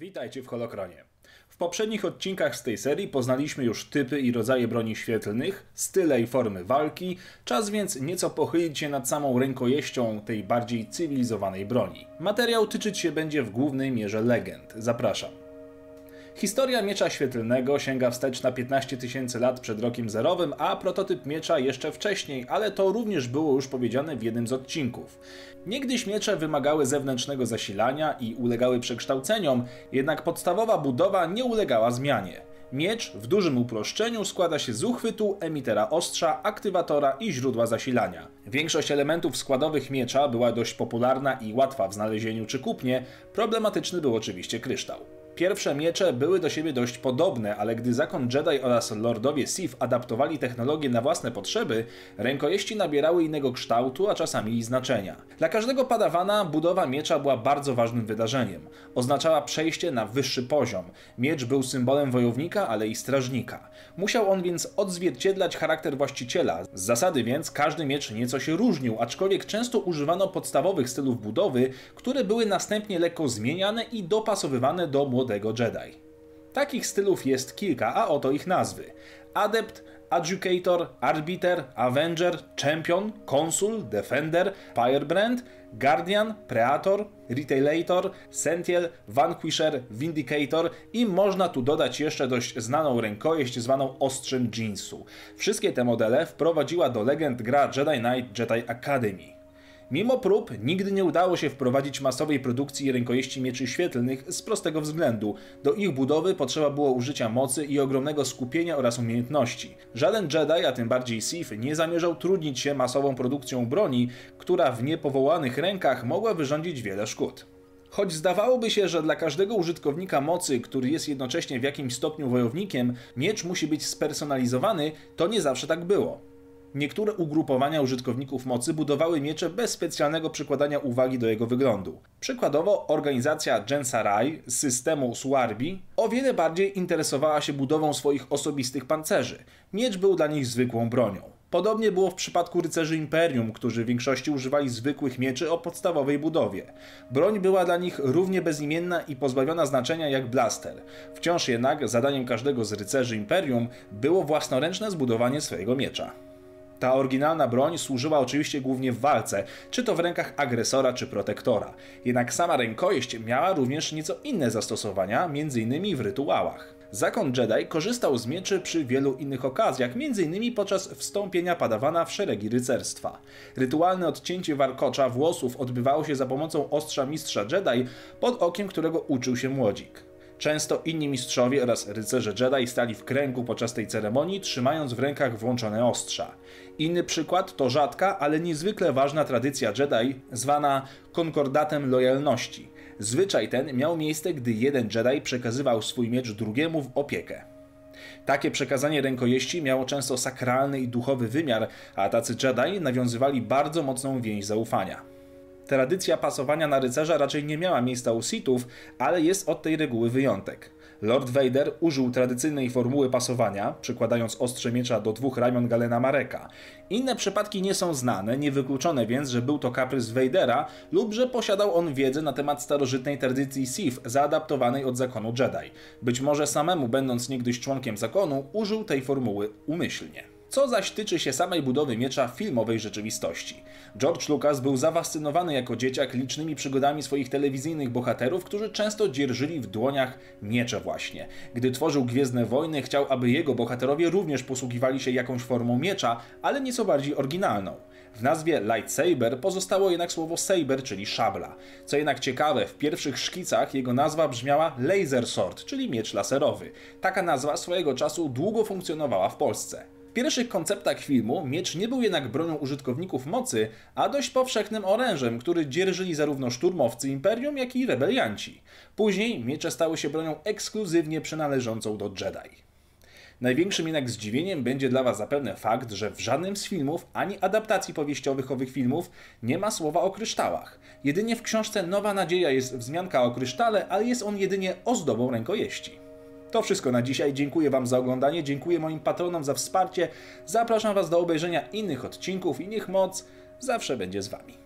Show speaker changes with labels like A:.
A: Witajcie w Holokronie. W poprzednich odcinkach z tej serii poznaliśmy już typy i rodzaje broni świetlnych, style i formy walki, czas więc nieco pochylić się nad samą rękojeścią tej bardziej cywilizowanej broni. Materiał tyczyć się będzie w głównej mierze legend. Zapraszam. Historia miecza świetlnego sięga wstecz na 15 tysięcy lat przed rokiem zerowym, a prototyp miecza jeszcze wcześniej, ale to również było już powiedziane w jednym z odcinków. Niegdyś miecze wymagały zewnętrznego zasilania i ulegały przekształceniom, jednak podstawowa budowa nie ulegała zmianie. Miecz w dużym uproszczeniu składa się z uchwytu, emitera ostrza, aktywatora i źródła zasilania. Większość elementów składowych miecza była dość popularna i łatwa w znalezieniu czy kupnie, problematyczny był oczywiście kryształ. Pierwsze miecze były do siebie dość podobne, ale gdy zakon Jedi oraz lordowie Sith adaptowali technologię na własne potrzeby, rękojeści nabierały innego kształtu, a czasami i znaczenia. Dla każdego padawana budowa miecza była bardzo ważnym wydarzeniem. Oznaczała przejście na wyższy poziom. Miecz był symbolem wojownika, ale i strażnika. Musiał on więc odzwierciedlać charakter właściciela. Z zasady więc każdy miecz nieco się różnił, aczkolwiek często używano podstawowych stylów budowy, które były następnie lekko zmieniane i dopasowywane do młodego młodego Jedi. Takich stylów jest kilka, a oto ich nazwy. Adept, Adjudicator, Arbiter, Avenger, Champion, Consul, Defender, Firebrand, Guardian, Preator, Retailator, Sentiel, Vanquisher, Vindicator i można tu dodać jeszcze dość znaną rękojeść zwaną ostrzem jeansu. Wszystkie te modele wprowadziła do legend gra Jedi Knight Jedi Academy. Mimo prób nigdy nie udało się wprowadzić masowej produkcji rękojeści mieczy świetlnych z prostego względu. Do ich budowy potrzeba było użycia mocy i ogromnego skupienia oraz umiejętności. Żaden Jedi, a tym bardziej Sith, nie zamierzał trudnić się masową produkcją broni, która w niepowołanych rękach mogła wyrządzić wiele szkód. Choć zdawałoby się, że dla każdego użytkownika mocy, który jest jednocześnie w jakimś stopniu wojownikiem, miecz musi być spersonalizowany, to nie zawsze tak było. Niektóre ugrupowania użytkowników mocy budowały miecze bez specjalnego przykładania uwagi do jego wyglądu. Przykładowo organizacja Gensarai z systemu Suarbi o wiele bardziej interesowała się budową swoich osobistych pancerzy. Miecz był dla nich zwykłą bronią. Podobnie było w przypadku rycerzy Imperium, którzy w większości używali zwykłych mieczy o podstawowej budowie. Broń była dla nich równie bezimienna i pozbawiona znaczenia jak blaster. Wciąż jednak zadaniem każdego z rycerzy Imperium było własnoręczne zbudowanie swojego miecza. Ta oryginalna broń służyła oczywiście głównie w walce, czy to w rękach agresora czy protektora. Jednak sama rękojeść miała również nieco inne zastosowania, m.in. w rytuałach. Zakon Jedi korzystał z mieczy przy wielu innych okazjach, m.in. podczas wstąpienia padawana w szeregi rycerstwa. Rytualne odcięcie warkocza włosów odbywało się za pomocą ostrza mistrza Jedi, pod okiem którego uczył się młodzik. Często inni mistrzowie oraz rycerze Jedi stali w kręgu podczas tej ceremonii, trzymając w rękach włączone ostrza. Inny przykład to rzadka, ale niezwykle ważna tradycja Jedi, zwana konkordatem lojalności. Zwyczaj ten miał miejsce, gdy jeden Jedi przekazywał swój miecz drugiemu w opiekę. Takie przekazanie rękojeści miało często sakralny i duchowy wymiar, a tacy Jedi nawiązywali bardzo mocną więź zaufania. Tradycja pasowania na rycerza raczej nie miała miejsca u Sithów, ale jest od tej reguły wyjątek. Lord Vader użył tradycyjnej formuły pasowania, przykładając ostrze miecza do dwóch ramion Galena Mareka. Inne przypadki nie są znane, niewykluczone więc, że był to kaprys Vadera lub że posiadał on wiedzę na temat starożytnej tradycji Sith zaadaptowanej od zakonu Jedi. Być może samemu, będąc niegdyś członkiem zakonu, użył tej formuły umyślnie co zaś tyczy się samej budowy miecza filmowej rzeczywistości. George Lucas był zafascynowany jako dzieciak licznymi przygodami swoich telewizyjnych bohaterów, którzy często dzierżyli w dłoniach miecze właśnie. Gdy tworzył Gwiezdne Wojny, chciał, aby jego bohaterowie również posługiwali się jakąś formą miecza, ale nieco bardziej oryginalną. W nazwie lightsaber pozostało jednak słowo saber, czyli szabla. Co jednak ciekawe, w pierwszych szkicach jego nazwa brzmiała laser sword, czyli miecz laserowy. Taka nazwa swojego czasu długo funkcjonowała w Polsce. W pierwszych konceptach filmu miecz nie był jednak bronią użytkowników mocy, a dość powszechnym orężem, który dzierżyli zarówno szturmowcy Imperium, jak i rebelianci. Później miecze stały się bronią ekskluzywnie przynależącą do Jedi. Największym jednak zdziwieniem będzie dla Was zapewne fakt, że w żadnym z filmów ani adaptacji powieściowych owych filmów nie ma słowa o kryształach. Jedynie w książce Nowa Nadzieja jest wzmianka o krysztale, ale jest on jedynie ozdobą rękojeści. To wszystko na dzisiaj. Dziękuję Wam za oglądanie, dziękuję moim patronom za wsparcie. Zapraszam Was do obejrzenia innych odcinków i niech moc zawsze będzie z Wami.